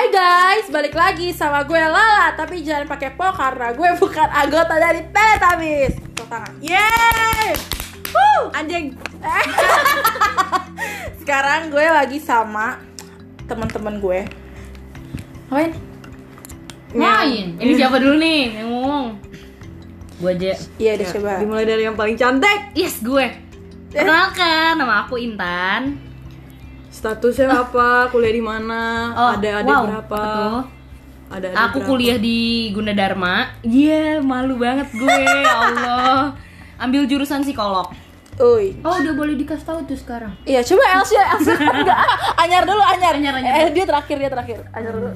Hai guys, balik lagi sama gue Lala Tapi jangan pakai po karena gue bukan anggota dari Teletubbies Tepuk tangan Yeay Woo! Anjing. Sekarang gue lagi sama teman-teman gue Ngapain? Main. Ini siapa dulu nih yang ngomong? Gue aja. Iya deh coba Dimulai dari yang paling cantik. Yes, gue. Perkenalkan, nama aku Intan. Statusnya apa? Kuliah di mana? Oh, ada adik wow. berapa? Ada adik Aku berapa? kuliah di Gunadarma. Iya, malu banget gue. ya Allah. Ambil jurusan psikolog. Uy Oh, udah boleh dikasih tahu tuh sekarang. Iya coba Elsia, Elsia enggak Anyar dulu, Anyar Anyar, Anyar. Eh dia terakhir, dia terakhir Anyar dulu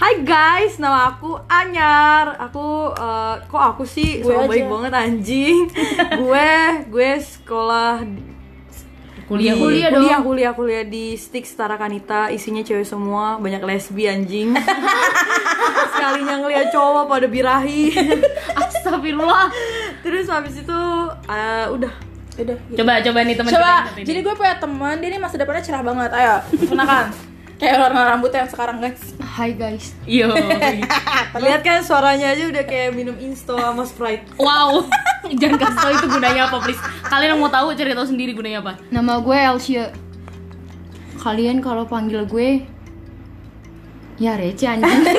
Hai guys, nama aku Anyar. Aku eh, kok aku sih Gue so baik banget anjing. gue gue sekolah Kuliah, di- kuliah, kuliah, dong. kuliah, kuliah di Stik Setara Kanita, isinya cewek semua, banyak lesbi anjing. Sekalinya ngeliat cowok pada birahi. Astagfirullah. Terus habis itu eh, udah Udah gitu. Coba coba nih teman Coba, jadi gue punya teman, dia ini masa depannya cerah banget. Ayo, kenakan. Kayak warna rambutnya yang sekarang guys. Hai guys. Yo. Lihat kan suaranya aja udah kayak minum insto sama Sprite. wow. Jangan kasih tahu itu gunanya apa, please. Kalian yang mau tahu cari tahu sendiri gunanya apa. Nama gue Elsia. Kalian kalau panggil gue ya receh anjing.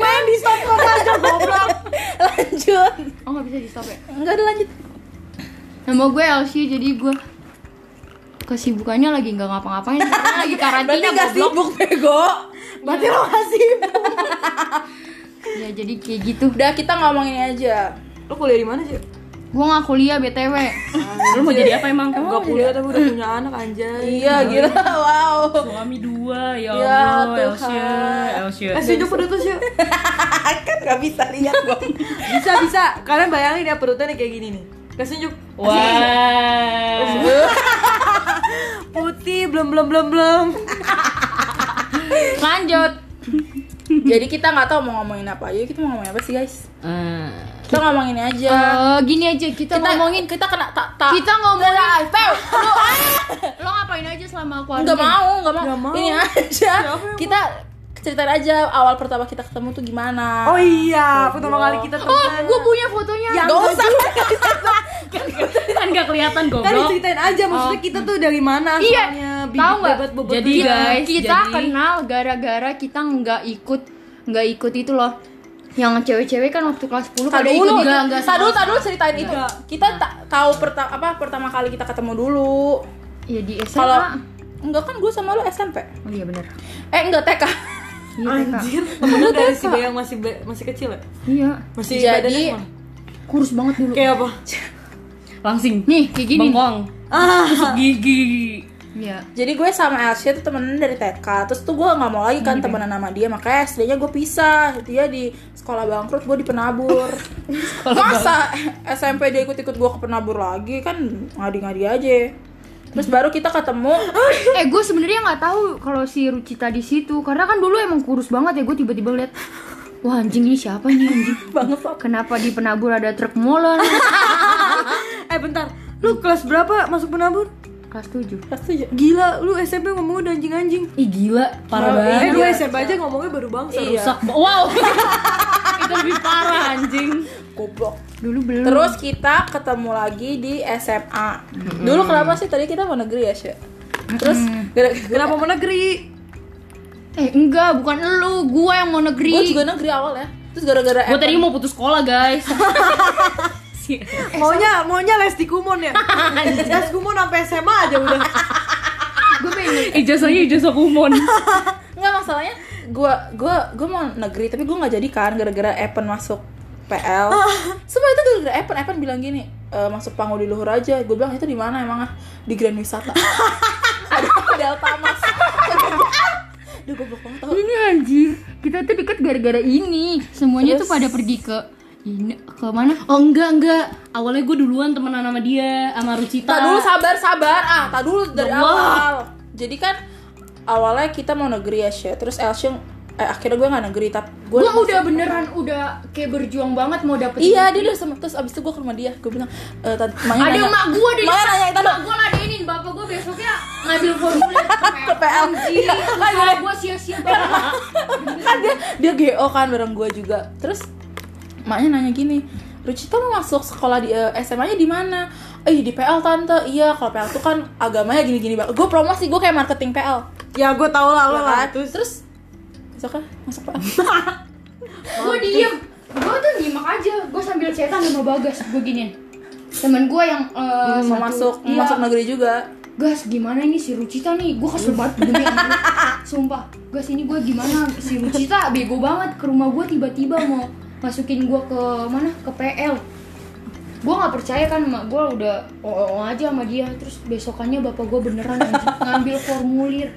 Gue yang di stop kok aja goblok. Lanjut. Oh nggak bisa di stop ya? Enggak ada lanjut. Nama gue Elsia jadi gue kesibukannya lagi nggak ngapa-ngapain karena lagi Berarti karantina gak goblok. sibuk bego. Berarti lo gak sibuk. Ya jadi kayak gitu. Udah kita ngomongin aja. Lo kuliah di mana sih? Gue nggak kuliah btw. Lu mau jadi apa emang? Gak kuliah tapi udah punya anak anjay. Iya, gila. Wow. Suami dua, ya Ya, Allah, Tuhan. Elsia, Elsia. Eh, sejauh perut tuh sih. kan gak bisa lihat gue. Bisa bisa. Kalian bayangin ya perutnya kayak gini nih. Kasih unjuk. Wow. Putih belum belum belum belum. Lanjut. Jadi kita nggak tahu mau ngomongin apa. Jadi kita mau ngomongin apa sih guys? Eh, Kita ngomongin aja. Eh, gini aja kita, kita ngomongin kita kena tak tak. kita ngomongin lu lo ngapain aja selama aku nggak mau, nggak mau. Nggak mau. Ini aja. Kita ceritain aja awal pertama kita ketemu tuh gimana. Oh iya, pertama kali kita Oh, temenan. gue punya fotonya. Gak usah. kan gak kelihatan Kan goblok. diceritain aja maksudnya kita tuh dari mana Iya. Tahu nggak? Jadi, juga. guys, kita jadi- kenal gara-gara kita nggak ikut nggak ikut itu loh yang cewek-cewek kan waktu kelas 10 Tadi pada ikut dulu, juga enggak tadi dulu, tadi dulu ceritain itu. Kita tak tahu pertama apa pertama kali kita ketemu dulu. ya di SMA Kalau enggak kan gue sama lu SMP. oh iya bener Eh enggak TK. Iya. Anjir, temennya dari si Bayang masih be- masih kecil ya? iya. Masih Jadi- badannya semua? kurus banget dulu. Kayak apa? Langsing. nih kayak gini. Bengkong. Ah, Tusuk gigi. iya. Jadi gue sama Elsia tuh temenan dari TK Terus tuh gue gak mau lagi kan temenan sama dia. Makanya SD-nya gue pisah. Dia di sekolah bangkrut, gue di penabur Masa SMP dia ikut-ikut gue ke penabur lagi? Kan ngadi-ngadi aja Terus baru kita ketemu eh gue sebenarnya nggak tahu kalau si Rucita di situ karena kan dulu emang kurus banget ya gue tiba-tiba lihat wah anjing ini siapa nih anjing banget Pak. kenapa di penabur ada truk molen eh bentar. Lu kelas berapa masuk penabur? kelas 7 Kelas tujuh. Gila, lu SMP ngomongnya udah anjing-anjing. Ih gila, parah banget. Eh, lu Iya. SMP aja ngomongnya baru bangsa. Iya. Rusak. Wow. Itu lebih parah anjing. Goblok dulu belum Terus kita ketemu lagi di SMA Dulu kenapa sih tadi kita mau negeri ya Syah? Terus gara-gara Kenapa mau negeri? eh enggak bukan lu gue yang mau negeri gue juga negeri awal ya Terus gara-gara Gue tadi mau putus sekolah, guys. Si- Maunya maunya les di Kumon ya? les Kumon sampai SMA aja udah. gue pengen Ijazahnya ijazah kumon. Enggak masalahnya gua gua gua mau negeri tapi gua nggak jadi kan gara-gara Evan masuk PL. Semua itu gara-gara Evan. Evan bilang gini, e, masuk panggung di luhur aja. Gue bilang itu di mana emang ah? Di Grand Wisata. Ada Delta Mas. Duh goblok banget tau. ini anjir kita tuh deket gara-gara ini semuanya Terus? tuh pada pergi ke ini ke mana Oh enggak enggak. Awalnya gue duluan temenan sama dia, sama Rucita. Tak dulu sabar sabar ah, tak dulu dari Ya Allah. awal. Jadi kan awalnya kita mau negeri ya Syah. Terus Elsie eh akhirnya gue nggak negeri tapi gue udah beneran udah kayak berjuang banget mau dapet Iya dia udah sama terus abis itu gue ke rumah dia gue bilang e, emaknya ada nanya- emak gue di emaknya nanya itu emak gue ladenin bapak gue besoknya ngambil formulir Ke PL. Iya, usaha gue sia-sia banget kan dia dia GO kan bareng gue juga terus maknya nanya gini Rucita mau masuk sekolah di eh, SMA-nya di mana? Eh di PL tante, iya kalau PL tuh kan agamanya gini-gini banget. Gue promosi, gue kayak marketing PL. Ya gue tau lah lo lah. kan? terus terus masuk PL. gue diem. Gue tuh nyimak aja. Gue sambil cetan sama bagas gue giniin. Temen gue yang eh, mau masuk iya, masuk negeri juga. gas gimana ini si Rucita nih? Gue kesel banget demi sumpah. Gas ini gue gimana? Si Rucita bego banget ke rumah gue tiba-tiba mau masukin gue ke mana? Ke PL gue nggak percaya kan mak gue udah oh, aja sama dia terus besokannya bapak gue beneran ngambil formulir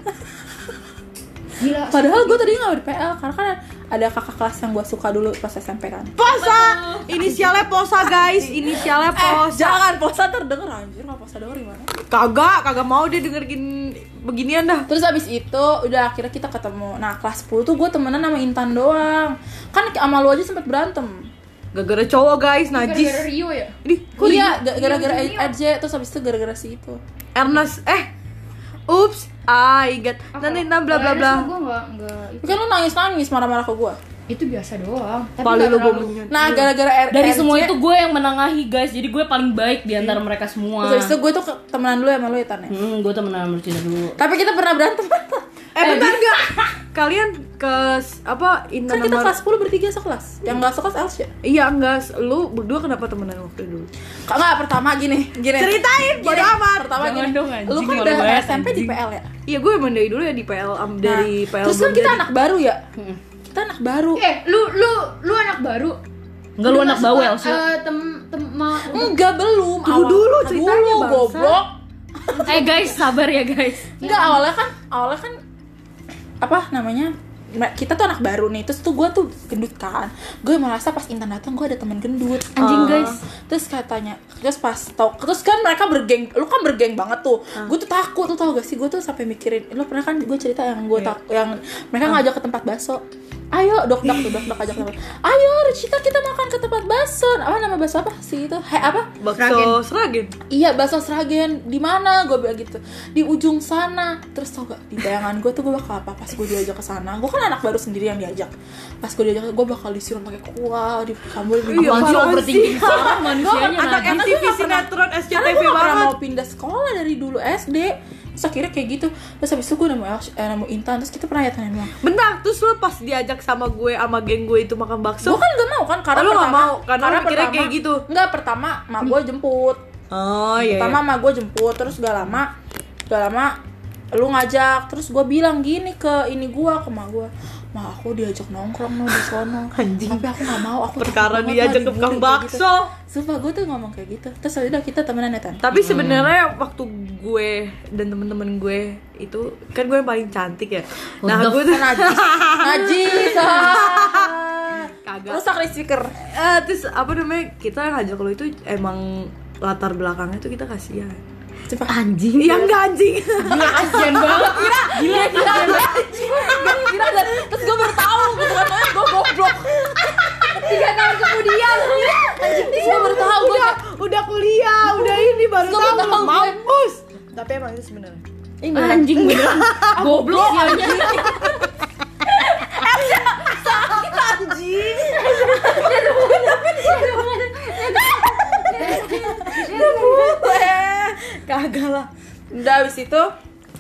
gila Padahal gue tadi nggak di PL karena kan ada kakak kelas yang gue suka dulu pas SMP kan. Posa Inisialnya Posa guys Inisialnya Eh, Posa jangan posa terdenger anjir nggak posa denger gimana? Kagak Kagak mau dia dengerin beginian dah Terus abis itu udah akhirnya kita ketemu. Nah kelas 10 tuh gue temenan sama Intan doang. Kan sama lu aja sempet berantem. Gara-gara cowok guys gara-gara Najis Rio ya Ini kok iya, gara-gara aja terus abis itu gara-gara si itu. Ernest Eh Ups I got Nanti nah bla bla bla gue nggak nggak itu, Tapi kan lu nangis-nangis marah-marah ke gue. itu biasa doang tapi Paling lu gue Nah gara-gara R- Dari semua itu gue yang menengahi guys, jadi gue paling baik di antara mereka semua. Terus itu gue tuh temenan dulu sama lu ya Tan ya? Hmm, gue temenan sama Rucita dulu. Tapi kita pernah berantem. Eh bentar enggak Kalian ke Apa Intan kan kita kelas 10 bertiga sekelas. Yang gak sekelas Elsya. Iya enggak Lu berdua kenapa temenan waktu dulu Kak nggak pertama gini, gini. Ceritain, Gini, bodo amat. Pertama Jangan gini. dong, anjing, lu kan udah SMP di. PL ya? Iya gue emang dari dulu ya di PL am- Dari Nah, PL Terus kan kita anak baru ya? Kita anak baru. eh lu lu lu anak baru Enggak lu anak bawel sih. eh, tem tem ma, Enggak belum. Tunggu dulu ceritanya, dulu, goblok. Eh guys, sabar ya guys. Enggak awalnya kan awalnya kan apa namanya kita tuh anak baru nih terus tuh gue tuh gendut kan. Gue merasa pas Intan datang gue ada teman gendut. Anjing, Ah. guys. terus katanya terus pas tau terus kan mereka bergeng lu kan bergeng banget tuh. Gue tuh takut tuh tau gak sih? Gue tuh sampai mikirin lu pernah kan gue cerita yang gue tak yang mereka ngajak ke tempat bakso ayo dok dok tuh dok dok ajak tempat ayo Ricita kita makan ke tempat bakso. Apa nama bakso apa sih itu? He, apa? Bakso Seragen. Iya bakso Sragen di mana? Gue bilang gitu. Di ujung sana. Terus tau gak di bayangan gue tuh gue bakal apa? Pas gue diajak ke sana. Gue kan anak baru sendiri yang diajak. Pas gue diajak gue bakal disiram pakai kuah di sambal di Iya, apaan overthinking parah manusianya Anak. MTV sinetron SCTV gue gak pernah banget. mau pindah sekolah dari dulu SD terus akhirnya kayak gitu. Terus habis itu gue nemu eh, nemu Intan terus kita pernah ya tanya doang Bentar, terus lu pas diajak sama gue sama geng gue itu makan bakso? Gue kan gak mau kan karena Oh, lu nggak pertama mau? Karena lu mikirnya kayak gitu? nggak pertama mak gue jemput. Oh iya, pertama mak gue jemput terus gak lama gak lama lu ngajak. Terus gue bilang gini ke ini gue ke mak gue mak aku diajak nongkrong no di sono Anjing. tapi aku gak mau aku Perkara diajak ke tukang kayak gitu. bakso. sumpah gue tuh ngomong kayak gitu terus udah kita temenan ya tan Tapi sebenarnya waktu gue dan temen-temen gue itu kan gue yang paling cantik ya. Nah the gue tuh najis najis. Kagak. rusak nih speaker Eh, terus apa namanya kita ngajak lo itu emang latar belakangnya tuh kita kasihan. Coba. Anjing. Iya enggak anjing. Gila kasihan banget. Gila, gila, gila. Gak kira dan terus gue baru tahu gitu kan gue goblok tiga tahun kemudian anjing terus gue baru tahu gue udah udah kuliah, udah ini baru tahu mampus. Tapi emang itu sebenarnya. ini Anjing beneran. Goblok sih anjing. Anjing. kagak lah udah abis itu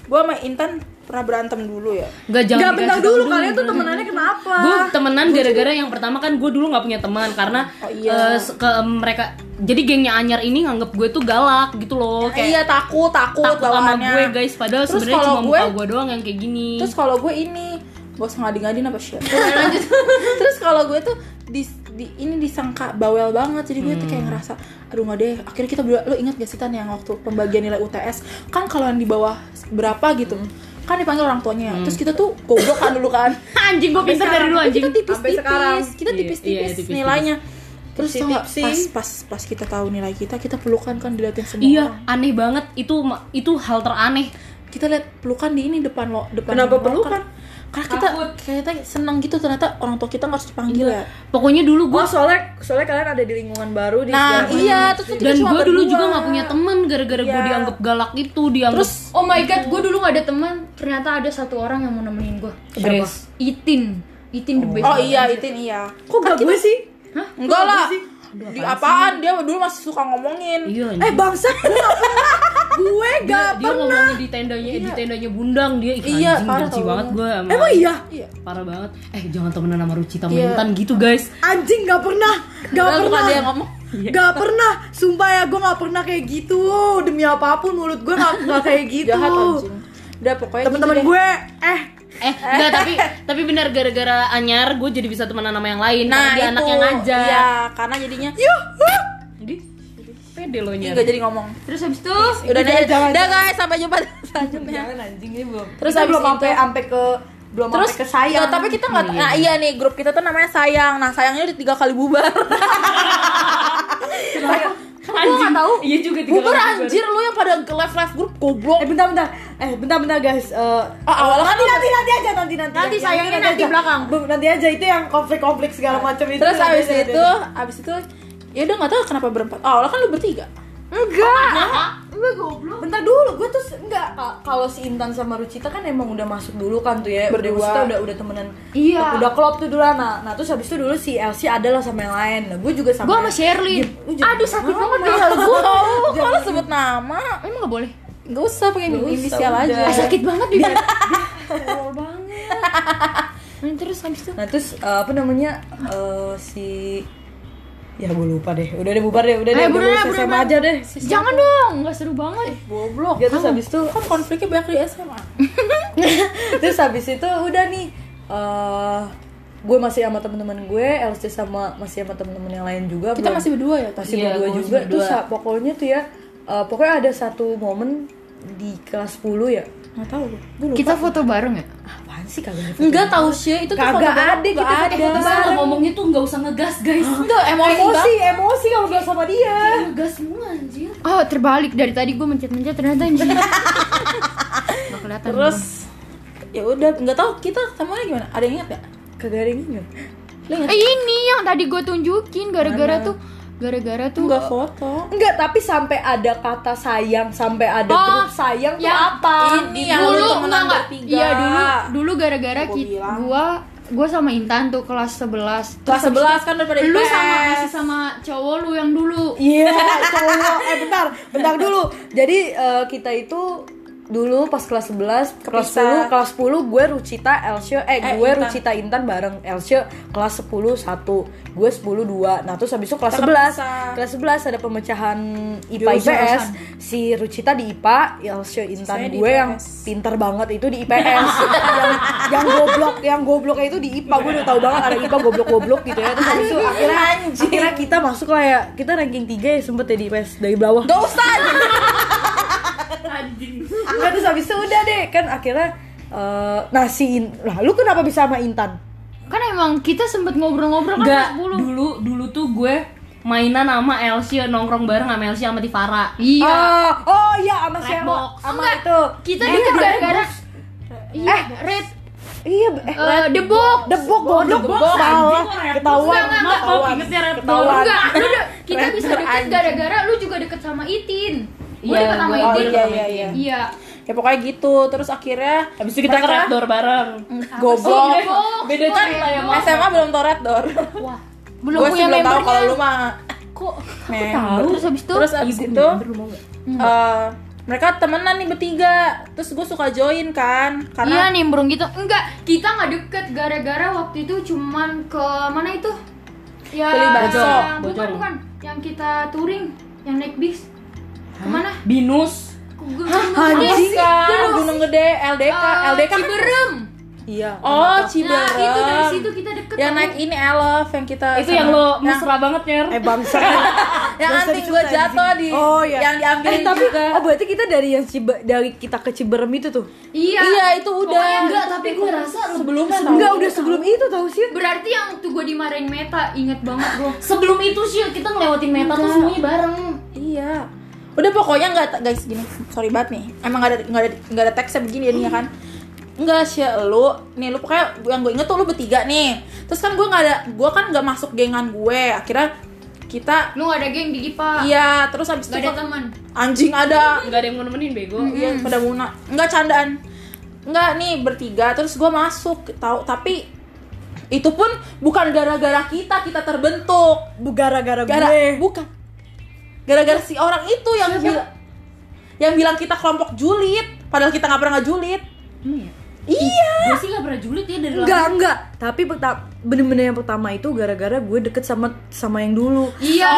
gue sama Intan pernah berantem dulu ya Enggak jangan Enggak bentar dulu tahu kalian tuh temenannya kenapa? gue temenan gara-gara yang pertama kan gue dulu nggak punya teman karena Oh, iya. se- ke mereka jadi gengnya Anyar ini nganggap gue tuh galak gitu loh kayak iya takut takut, takut sama bawaannya. gue guys padahal Terus sebenarnya cuma gue- muka gue doang yang kayak gini terus kalau gue ini gue ngadi-ngadin apa sih terus kalau gue tuh di, di ini disangka bawel banget. Jadi gue tuh kayak ngerasa aduh nggak deh. Akhirnya kita berdua lo ingat gak sih tan yang waktu pembagian nilai UTS kan kalau yang di bawah berapa gitu kan dipanggil orang tuanya. Ya. terus kita tuh goblok kan dulu kan. Anjing gue pintar dari dulu anjing. kita Sampai sekarang. tipis-tipis kita Iya, tipis-tipis iya, tipis-tipis. nilainya. Terus tau nggak, Tipsi-tipsi. pas pas pas kita tahu nilai kita kita pelukan kan diliatin semua iya orang. aneh banget. Itu itu hal teraneh. Kita lihat pelukan di ini depan lo depan Kenapa loker. pelukan? Karena kita kita senang gitu ternyata orang tua kita nggak harus dipanggil ya Pokoknya dulu gue Gue soalnya soalnya kalian ada di lingkungan baru di nah iya terus dan gue dulu juga nggak punya temen gara-gara gue Iya. dianggap galak itu dianggap terus Oh my god, gue dulu gak ada teman. Ternyata ada satu orang yang mau nemenin gue. Grace. Itin. Itin the best. oh iya itu iya Kok gak gue sih? enggak lah di apaan dia dulu masih suka ngomongin. Iya Eh bangsat, gue gak pernah. Gue dia, gak dia pernah. ngomongin di tendanya di tendanya bundang dia Ih, Iya, anjing parah benci banget. gue sama Emang iya? iya parah banget. Eh jangan temenan sama Rucita Iya. Mentan gitu guys. Anjing gak pernah. Gak bukan pernah. dia ngomong. Gak pernah. Sumpah ya gue gak pernah kayak gitu. Demi apa pun mulut gue gak, gak kayak gitu. jahat anjing. Udah pokoknya Temen-temen gitu gue Eh eh enggak tapi tapi benar gara-gara Anyar gue jadi bisa temenan sama yang lain. Nah karena dia itu. anak yang ngajak iya karena jadinya jadi pede lo nyar nggak jadi ngomong. Terus habis itu udah Jangan, nih jangan, udah guys sampai jumpa selanjutnya Jangan anjing ini belum. Terus habis belum itu- sampai sampai ke belum terus ke sayang. ya, tapi kita nggak nah iya nih grup kita tuh namanya sayang. Nah sayangnya udah tiga kali bubar. Kan gue nggak tahu. Iya juga tiga bubar kali anjir lu yang pada ke live live grup goblok. Eh bentar bentar Eh bentar bentar guys. Eh Ah, awalnya kan nanti, nanti nanti aja nanti nanti Nanti sayangnya Yang nanti aja. belakang. Bu- Nanti aja itu yang konflik-konflik segala macam itu. terus nanti abis aja, nanti itu abis itu ya udah nggak tahu kenapa berempat. Oh, awalnya kan lu bertiga? Enggak. Enggak. Goblok. Bentar dulu gue tuh enggak. Ka- Kalau si Intan sama Rucita kan emang udah masuk dulu kan tuh ya. Berdua. Udah udah, udah temenan. Iya. Udah klop tuh dulu nah, nah terus habis itu dulu si Elsie adalah sama yang lain. Nah gue juga sama gue sama jangan- Aduh sakit banget gue kalau sebut nama? Emang gak boleh? Nggak usah pakai inisial aja. Eh, Sakit banget di Tolol banget. Nah, terus habis itu? Nah terus eh, apa namanya eh, si ya gue lupa deh. Udah deh bubar deh udah deh Ayo, udah bubar, SMA aja deh. Jangan dong, nggak seru banget. goblok. Ya terus habis itu kan konfliknya banyak di SMA terus habis itu udah nih eh gue masih sama temen-temen gue LC sama masih sama temen-temen yang lain juga. Kita belum- masih berdua ya masih Iya, berdua juga. Berdua. terus pokoknya tuh ya eh, pokoknya ada satu momen di kelas 10 ya nggak tahu gue lupa Kita foto bareng ya? apaan sih kagak ada foto? Enggak tahu sih itu tuh Kagak foto bareng, ada, nggak kita foto ada. bareng. Kalau ngomongnya tuh nggak usah ngegas guys Enggak, emosi, emosi Bang. emosi kalau udah sama dia ngegas semua anjir Oh terbalik dari tadi gue mencet-mencet ternyata anjing. Gak kelihatan. Terus ya udah nggak tahu kita ketemuannya gimana? Ada yang ingat gak? kagak ada yang ingat? Eh ini yang tadi gue tunjukin gara-gara tuh gara-gara tuh Enggak foto. Enggak, tapi sampai ada kata sayang, sampai ada Oh, grup sayang tuh yang apa? Ini yang dulu enggak. Iya dulu dulu gara-gara kita bilang. gua gua sama Intan tuh kelas 11 Kelas 11 kan daripada lu IPS. sama masih sama cowok lu yang dulu Iya, cowok. Eh bentar, bentar dulu. Jadi eh, kita itu dulu pas kelas 11, kelas Kepisah. 10, kelas 10 gue Rucita, Elsya, eh, Eh, gue Intan. Rucita Intan bareng Elsya kelas 10 1, gue 10 2. Nah, terus habis itu kelas Kita 11. kepisah. Kelas 11 ada pemecahan IPA. IPS. Si Rucita di IPA, Elsya Intan Saya gue yang IPS. pintar banget itu di IPS. yang yang goblok, yang gobloknya itu di IPA. Gue udah tahu banget ada IPA goblok-goblok gitu ya. Terus habis itu akhirnya akhirnya kita masuk lah ya. Kita ranking 3 ya sempet ya di IPS dari bawah. Gak usah. Enggak terus habis itu udah deh kan akhirnya eh nah si In- lah lu kenapa bisa sama Intan? kan emang kita sempet ngobrol-ngobrol kan kelas 10 dulu dulu tuh gue mainan sama Elsie nongkrong bareng sama Elsie sama Tivara. Iya. Oh, oh iya sama siapa? box. Sama itu. kita Eh, deket di gara-gara Red iya red. Iya, eh, eh, debok debok goblok salah. ketahuan. Maaf, ingetnya Red enggak kita bisa deket anjing. gara-gara lu juga deket sama Itin gue Iya, sama gua- Oh Itin iya iya iya. iya Ya pokoknya gitu. Terus akhirnya Habis itu kita ke mereka- Door bareng Goblok. Debok. Beda cerita ya. SMA belum tau Red Door. Wah, belum Gue punya sih belum tahu kalau lu mah Kok member. Terus habis itu Terus abis itu eh, mereka temenan nih bertiga. Terus gue suka join kan Iya karena nimbrung gitu Enggak, kita nggak deket gara-gara waktu itu cuman ke mana itu? Ya, Beli bakso. bukan bukan, yang kita touring, yang naik bis. Ke mana? Binus Anjing. Gunung Gede, LDK, LDK kan Ciberem. Iya. Oh, Nah, Ciberem. itu dari situ kita deket. yang tau. naik ini Elf yang kita Itu sama- yang lo yang, mesra banget Nyer Eh bangsa. yang gue diceritain jatuh di Oh iya. yang diambilin eh, tapi juga. oh berarti kita dari yang Cibe, dari kita ke Ciberem itu tuh. Iya. Iya, itu udah. Enggak, tapi gue rasa sebelumnya tau. Enggak udah sebelum itu tahu sih. Berarti yang waktu gue dimarahin Meta, inget banget gue. Sebelum itu sih kita ngelewatin meta tuh semuanya bareng Iya. Udah pokoknya nggak guys gini. Sorry banget nih. Emang nggak ada nggak ada nggak ada teksnya begini ya nih ya kan. enggak sih lu nih lu pokoknya yang gue inget tuh lu bertiga nih terus kan gue nggak ada gue kan nggak masuk gengan gue akhirnya kita Lu gak ada geng di IPA. iya terus habis Gak itu ada teman. anjing ada nggak ada yang mau nemenin bego Iya, pada muna. Enggak candaan. Enggak nih bertiga terus gue masuk tahu tapi itu pun bukan gara-gara kita kita terbentuk. Bu gara-gara Gara gue. bukan. Gara-gara si orang itu yang bilang yang bilang kita kelompok julid padahal kita nggak pernah julid. Iya. gue sih nggak pernah julid ya dari Enggak, enggak. Tapi bener-bener yang pertama itu gara-gara gue deket sama sama yang dulu. Iya.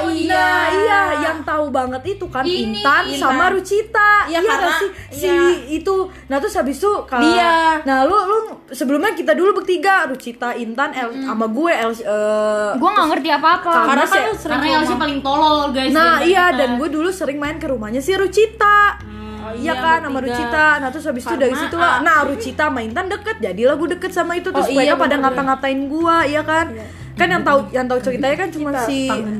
Oh, iya. Iya, yang tahu banget itu kan Ini, Intan Intan. sama Rucita. Iya, nggak karena- sih? si iya. itu. Nah, terus habis itu kalau Dia. Nah, lu lu sebelumnya kita dulu bertiga, Rucita, Intan, El, sama gue El eh, Gue gak ngerti apa-apa. Karena Karena kan lu sering karena ngomong. paling tolol guys Nah, iya kita. dan gue dulu sering main ke rumahnya si Rucita. Oh, Iya iya, kan sama. Rucita. Nah terus habis itu dari situ lah. ah, Nah Rucita sama Intan deket. Jadilah gue deket sama itu terus Oh, mereka iya, pada bener-bener. ngata-ngatain gue, iya kan? Kan yang tahu yang tahu ceritanya kan cuma si tangan.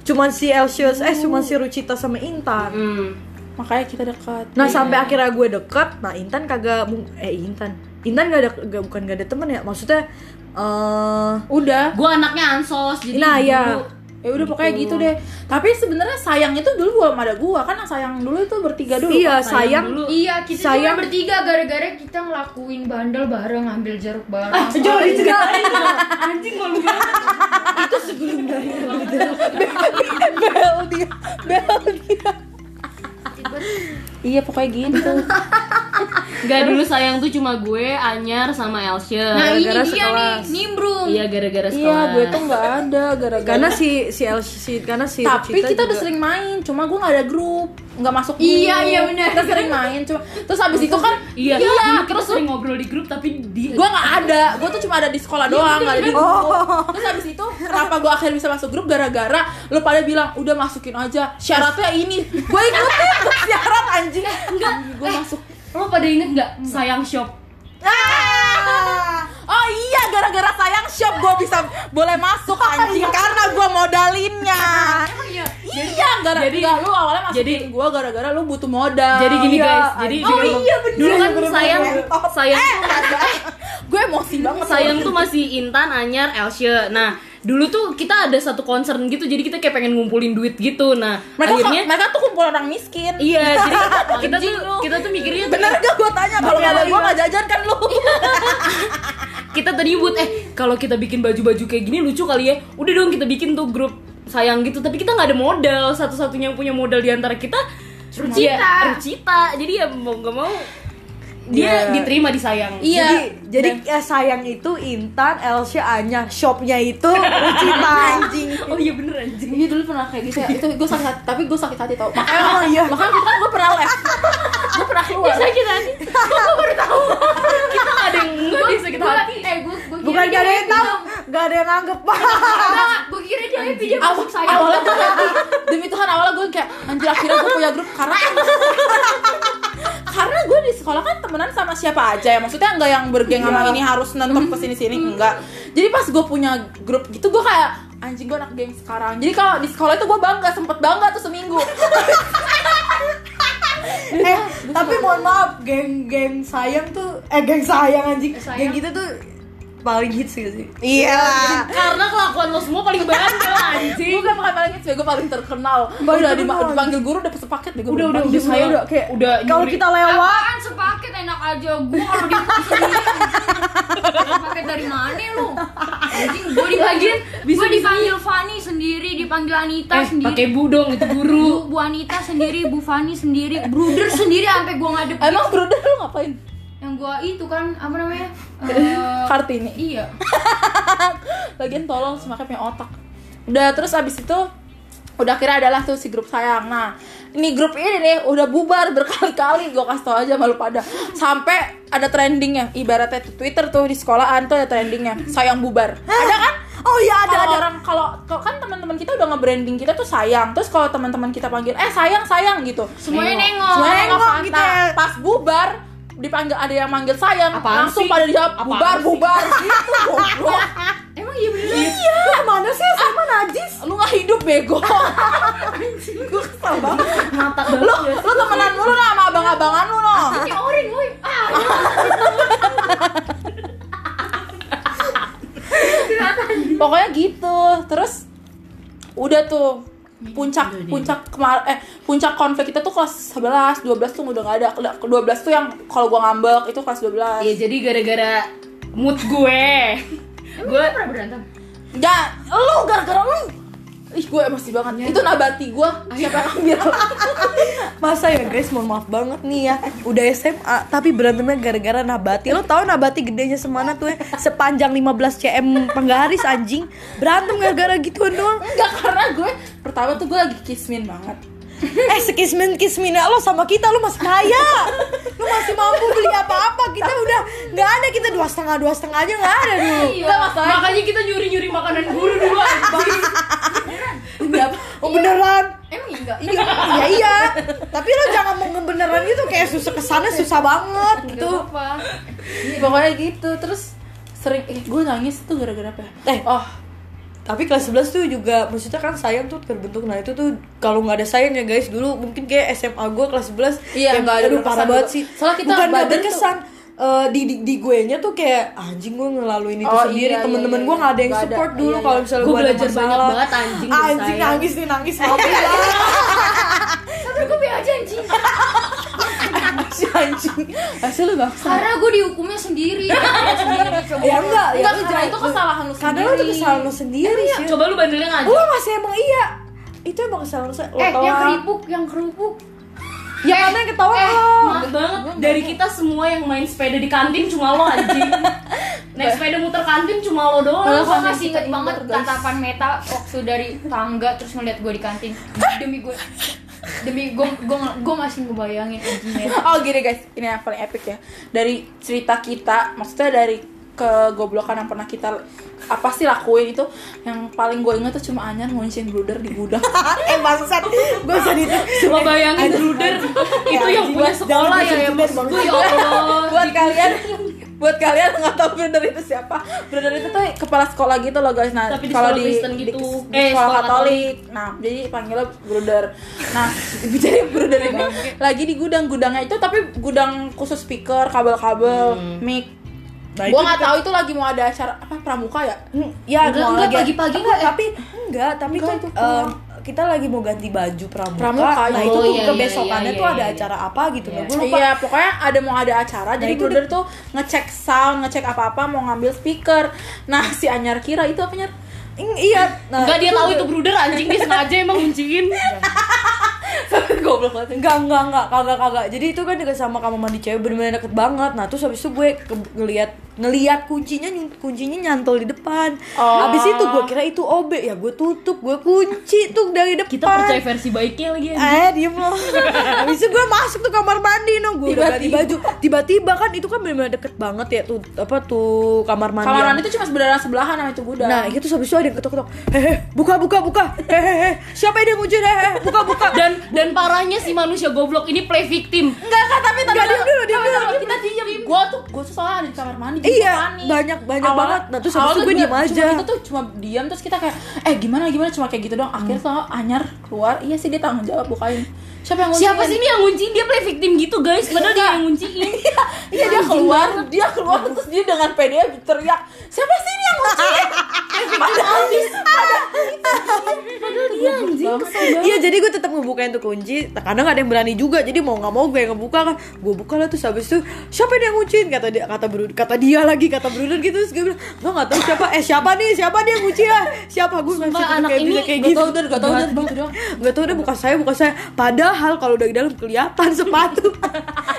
cuma si Elsius eh cuma si Rucita sama Intan. Hmm. Makanya kita dekat. Nah sampai akhirnya gue deket, nah Intan kagak eh Intan, Intan gak ada gak, bukan gak ada temen ya, maksudnya eh Udah. gue anaknya ansos jadi Nah, iya. Ya udah pokoknya gitu deh. Tapi sebenarnya sayang itu dulu belum ada gua kan yang sayang dulu itu bertiga dulu. iya kan? sayang, dulu. Iya, kita Sayang. bertiga gara-gara kita ngelakuin bandel bareng, ngambil jeruk bareng. Jauh itu anjing malu banget bel dia bel dia iya pokoknya gitu Gak dulu sayang tuh cuma gue, Anyar sama Elsia Nah, ini Gara-gara dia sekelas. nih, nimbrung. Iya gara-gara sekolah iya gue tuh nggak ada gara-gara karena si si Elsi si, karena si tapi Rucita kita udah sering main cuma gue nggak ada grup nggak masuk grup. Iya, iya, benar. kita sering main cuma terus habis itu kan Iya, iya kita terus sering ngobrol di grup tapi di gue nggak ada gue tuh cuma ada di sekolah doang nggak ada di grup. Terus habis itu kenapa gue akhirnya bisa masuk grup? Gara-gara lu pada bilang udah masukin aja syaratnya ini. Gue ikutin tuh syarat anjing. Enggak gue masuk Lo pada inget nggak sayang shop? Ah! Oh iya, gara-gara sayang shop gue bisa boleh masuk anjing karena gue modalinnya. iya? Iya, gara Jadi- gara lu awalnya masukin jadi- gue gara-gara lu butuh modal. Jadi gini iya. guys, jadi Oh dulu, iya, bener. dulu kan Bener, sayang bener. sayang gue emosi banget. sayang tuh masih Intan, Anyar, Elsia. Nah, dulu tuh kita ada satu concern gitu, jadi kita kayak pengen ngumpulin duit gitu. Nah, mereka akhirnya mereka tuh kumpul orang miskin. iya, jadi kita tuh kita tuh mikirnya tuh Bener gak gue tanya kalau nggak ada gue nggak jajan kan lu? kita tadi buat eh kalau kita bikin baju-baju kayak gini lucu kali ya. Udah dong kita bikin tuh grup sayang gitu, tapi kita nggak ada modal. Satu-satunya yang punya modal di antara kita Rucita. ya, Rucita. Jadi ya mau nggak mau dia Iya. diterima di sayang. Iya. Jadi, jadi eh, sayang itu Intan, Elsia, Anya, shopnya itu Rucita anjing. Oh iya bener anjing. Iya dulu pernah kayak gitu ya. Itu gue sakit hati, tapi gue sakit hati tau. Makanya Oh, iya. makanya kita gue pernah les. gue pernah keluar. sakit hati. Gue baru tahu. kita nggak ada yang nggak di sakit hati. Eh, gue gue Bukan gak ada yang tahu, gak ada yang nganggep Gue kira dia happy dia masuk sayang. awalnya tuh demi Tuhan awalnya gue kayak anjir akhirnya gue punya grup karena karena gue di sekolah kan temenan sama siapa aja ya. Maksudnya nggak yang bergeng sama ini harus nonton ke sini sini enggak jadi pas gue punya grup gitu gue kayak anjing gue anak geng sekarang. Jadi kalau di sekolah itu gue bangga sempet bangga tuh seminggu. Eh tapi mohon maaf geng-geng sayang tuh eh geng sayang anjing. Sayang. geng kita tuh paling hits gak sih iya Karena kelakuan lo semua paling bandel anjing. gue bukan paling hits gue paling terkenal Paling udah terkenal. dipanggil guru udah sepaket deh gue Udah udah udah sayang. udah kayak udah kalau kita lewat Apaan sepaket enak aja gue kalau di sepaket dari mana lu? Anjing gue dipanggil Bisa- gue dipanggil Fani sendiri, dipanggil Anita eh sendiri. pakai bu dong itu guru. Bu, Bu Anita sendiri, Bu Fani sendiri, Bruder sendiri sampai gue ngadep emang brother lu ngapain yang gue itu kan apa namanya? Eh, kartini iya. Lagian tolong semakin punya otak. Udah terus abis itu udah kira adalah tuh si grup sayang. Nah, ini grup ini nih udah bubar berkali-kali gue kasih tau aja malu pada. Sampai ada trendingnya. Ibaratnya tuh Twitter tuh di sekolahan tuh ada trendingnya. Sayang bubar. Ada kan? oh iya ada Kalau ada orang kalau kan teman-teman kita udah nge-branding kita tuh sayang. Terus kalau teman-teman kita panggil eh sayang sayang gitu. Semuanya nengok. Semuanya Nengok nengok kan. gitu Nah, pas bubar dipanggil ada yang manggil sayang Apaan langsung sih? pada dijawab bubar sih? bubar. Gitu goblok. Emang iya bener iya. iya. Mana sih? Sama najis. Lu gak hidup bego. Anjing gue kesel banget. Lu lu temenan mulu lah sama abang-abangan lu no? Kayak orin lu pokoknya gitu. Terus udah tuh puncak puncak kemar eh puncak konflik kita tuh kelas 11 12 tuh udah gak ada. 12 tuh yang kalau gua ngambek itu kelas 12 Iya jadi gara-gara mood gue. Gue pernah berantem? Ya, lu gara-gara lu. Ih, gue emosi banget. Itu nabati gue. Siapa yang ambil? Masa ya guys, mohon maaf banget nih ya. Udah SMA, tapi berantemnya gara-gara nabati. Lo tau nabati gedenya semana tuh ya? Sepanjang 15 cm penggaris anjing. Berantem gara-gara gituan doang. Enggak, karena gue pertama tuh gue lagi kismin banget. Eh sekismin kisminnya lo sama kita lo masih kaya. Lo masih mampu beli apa-apa. Kita udah nggak ada. Kita dua setengah dua setengah aja nggak ada dulu masalah. makanya kita nyuri-nyuri makanan guru dulu anjing. Enggak. Oh beneran emang enggak Iya, iya, iya. Tapi lo jangan mau ngebeneran gitu kayak susah kesannya susah banget gitu. Apa Pokoknya gitu. Terus sering eh, gue nangis tuh gara-gara apa? ya? Eh. oh, Tapi kelas 11 tuh juga maksudnya kan sayang tuh terbentuk. Nah, itu tuh kalau nggak ada sayang ya guys, dulu mungkin kayak SMA gue kelas 11 Iya, nggak ada aduh, berkesan parah banget sih. Soalnya kita Bukan nggak badan tuh- berkesan. Eh, di, di di gue nya tuh kayak anjing gue ngelaluin itu Oh, sendiri iya, temen-temen iya, gue iya. nggak ada yang ada, support dulu iya, kalau iya. misalnya Gue ada belajar banyak masalah banget, anjing, anjing sayang. nangis nih nangis tapi gue aja anjing anjing. Hasil lu maksa. karena gue dihukumnya sendiri. Sendiri coba. Ya enggak ya Enggak, karena itu kesalahan lu karena lo tuh sendiri. kesalahan lo sendiri sih Coba lu bandelnya ngajak. Lo masih emang iya. Itu emang kesalahan lo lo eh yang keripuk yang kerupuk. Ya karena yang ketawa. eh, lo Maaf banget. dari kita semua yang main sepeda di kantin cuma lo anjing. Naik sepeda muter kantin cuma lo doang. Padahal gue masih inget banget tatapan meta waktu dari tangga terus ngeliat gue di kantin. Demi gue demi gue gue gue masih ngebayangin Oh gini guys, ini yang paling epic ya. Dari cerita kita, maksudnya dari kegoblokan yang pernah kita apa sih lakuin itu yang paling gue inget tuh cuma Anyar ngunciin bruder di gudang. Eh bangsat. Gue sedih Coba bayangin Bruder itu yang punya sekolah ya ya maksud gue ya Allah. buat kalian buat kalian nggak tahu bruder itu siapa bruder itu tuh kepala sekolah gitu loh guys. Nah Tapi di kalau Kristen di, gitu. di Eh, sekolah sekolah katolik. Nah jadi panggilnya bruder. Nah jadi bruder ini lagi di gudang gudangnya itu tapi gudang khusus speaker kabel-kabel mic. Nah, gue nggak tahu itu lagi mau ada acara apa pramuka ya? Hmm, ya Enggak, mau enggak, lagi- pagi-pagi enggak, enggak. tapi enggak tapi Enggak, itu em, kita lagi mau ganti baju pramuka, Pramuka, nah iya. itu Oh, tuh iya, kebesokannya iya, tuh iya, ada iya. acara apa gitu Iya. nah gue lupa Iya, pokoknya ada mau ada acara, jadi itu Bruder tuh ngecek sound, ngecek apa-apa, mau ngambil speaker. Nah, si Anyar kira itu apa Nyar? Iya nah Enggak dia tahu itu Bruder anjing dia sengaja emang ngunciin. Goblok banget. Enggak, enggak, enggak, kagak, kagak. Jadi itu kan deket sama kamar mandi cewek bener-bener deket banget. Nah, terus habis itu gue ngeliat ngeliat kuncinya kuncinya nyantol di depan. Oh. Habis itu gue kira itu OB, ya gue tutup, gue kunci tuh dari depan. Kita percaya versi baiknya lagi anjing. Eh, diem loh. Habis itu gue masuk tuh kamar mandi, no. Gue udah ganti baju. Tiba-tiba kan itu kan bener-bener deket banget ya tuh apa tuh kamar mandi. Kamar mandi itu cuma sebenarnya sebelahan sama itu gudang. Nah, itu habis itu ada yang ketok-ketok. Hehe, buka, buka, buka. Hehehe, siapa yang ngunci? Hehehe, buka, buka. Dan dan parahnya si manusia goblok ini play victim. enggak kan tapi diem dulu, dulu. kita diem. Gua tuh gua tuh soalnya ada di kamar mandi. Iya, panik. banyak- banyak Awalnya- banget. Nah, terus habis itu gue diem aja. Cuma itu tuh cuma diam terus kita kayak eh gimana gimana cuma kayak gitu doang. Akhirnya soal Anyar keluar, iya sih dia tanggung jawab bukain. Siapa yang ngunciin? Siapa sih ini yang ngunciin? Dia play victim gitu guys, padahal dia yang ngunciin. Iya dia keluar, dia keluar terus dia dengan pede teriak, siapa sih ini yang ngunciin? Padahal dia anjing. Iya jadi gue tetap ngebukain tuh kunci. Kadang ada yang berani juga Jadi mau gak mau gue yang ngebuka kan. Gue buka lah terus habis itu Siapa yang ngunciin Kata dia kata Bruder Kata dia lagi Kata Bruder gitu. Terus gue bilang Gue gak tahu siapa. Eh siapa nih? Siapa dia yang ngunciin lah Siapa? Gue gak Sumpah, bisa anak kayak ini bisa kayak Gak gitu. udah, gak tau udah gitu doang. Gak tau deh bukan saya bukan saya. Padahal kalau dari dalam kelihatan sepatu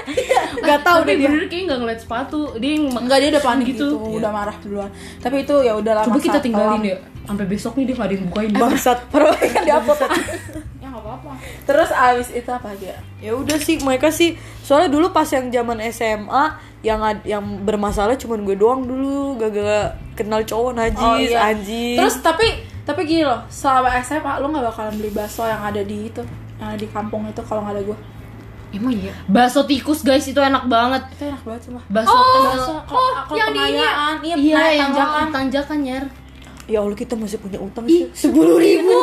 Gak tau Tapi deh dia bener kayak nggak ngeliat sepatu. Dia yang Enggak dia udah panik gitu, Gitu. udah marah duluan. Tapi itu ya udah lama. Coba kita tinggalin ya. Sampai besok nih dia nggak ada yang bukain. Bangsat Perlu kan diupload. ya nggak apa-apa. Terus abis itu apa dia? ya udah sih mereka sih soalnya dulu pas yang zaman SMA yang ad- yang bermasalah cuman gue doang dulu gak kenal cowok najis anjing Terus tapi tapi gini loh, selama SMA lu nggak bakalan beli bakso yang ada di itu, yang ada di kampung itu kalau nggak ada gue. Emang iya. Bakso tikus guys itu enak banget. Itu enak banget sumpah. Bakso Bakso, oh, kalau yang di ini ya? iya, iya naik yang tanjakan. tanjakan nyar. ya Allah kita masih punya utang sih sepuluh ribu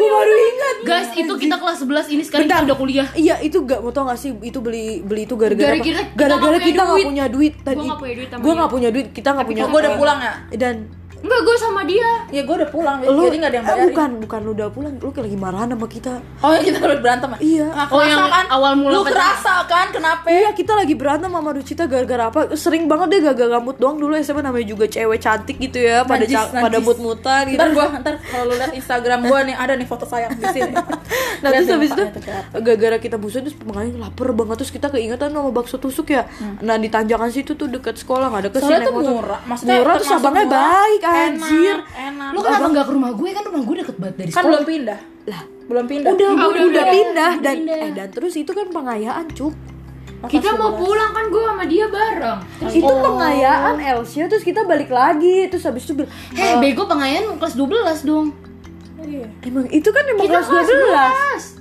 gue baru ingat Guys, itu kita kelas 11 ini sekarang kita udah kuliah. Iya itu gak mau tau gak sih itu beli beli itu gara-gara? Gara-gara kita nggak punya kita nggak duit. punya duit tadi. Gua nggak punya duit dia. nggak punya duit, kita nggak punya. gue udah pulang ya Dan Enggak, gue sama dia. ya gue udah pulang lu jadi nggak ada yang eh, bayarin bukan bukan lu udah pulang, lu kayak lagi marahan sama kita. oh ya kita udah berantem ya Iya. Nah, Oh, yang kan awal mula lu kerasa kan kenapa Iya kita lagi berantem sama Rucita gara-gara apa? Sering banget deh gagal rambut doang dulu SMA namanya juga cewek cantik gitu ya, pada Najis, ca- pada najis. mut-mutan gitu. ntar gue ntar kalau lu lihat Instagram gue nih ada nih foto sayang di sini Nah terus habis itu gara-gara kita busan terus makanya lapar banget terus kita keingatan sama bakso tusuk ya. Nah di tanjakan situ tuh dekat sekolah deket sih Soalnya tuh murah. Maksudnya murah terus abangnya murah, baik anjir. enak Lu kenapa nggak ke rumah gue? Kan rumah gue deket banget dari kan sekolah. belum pindah Lah belum pindah udah udah, udah, udah udah. pindah dan pindah. eh dan terus itu kan pengayaan cuk. Kita mau pulang kan gue sama dia bareng. Terus Itu pengayaan Elsia terus kita balik lagi terus habis itu bilang, Heh, bego pengayaan kelas 12 dong. Iya. emang itu kan emang kita kelas kelas 12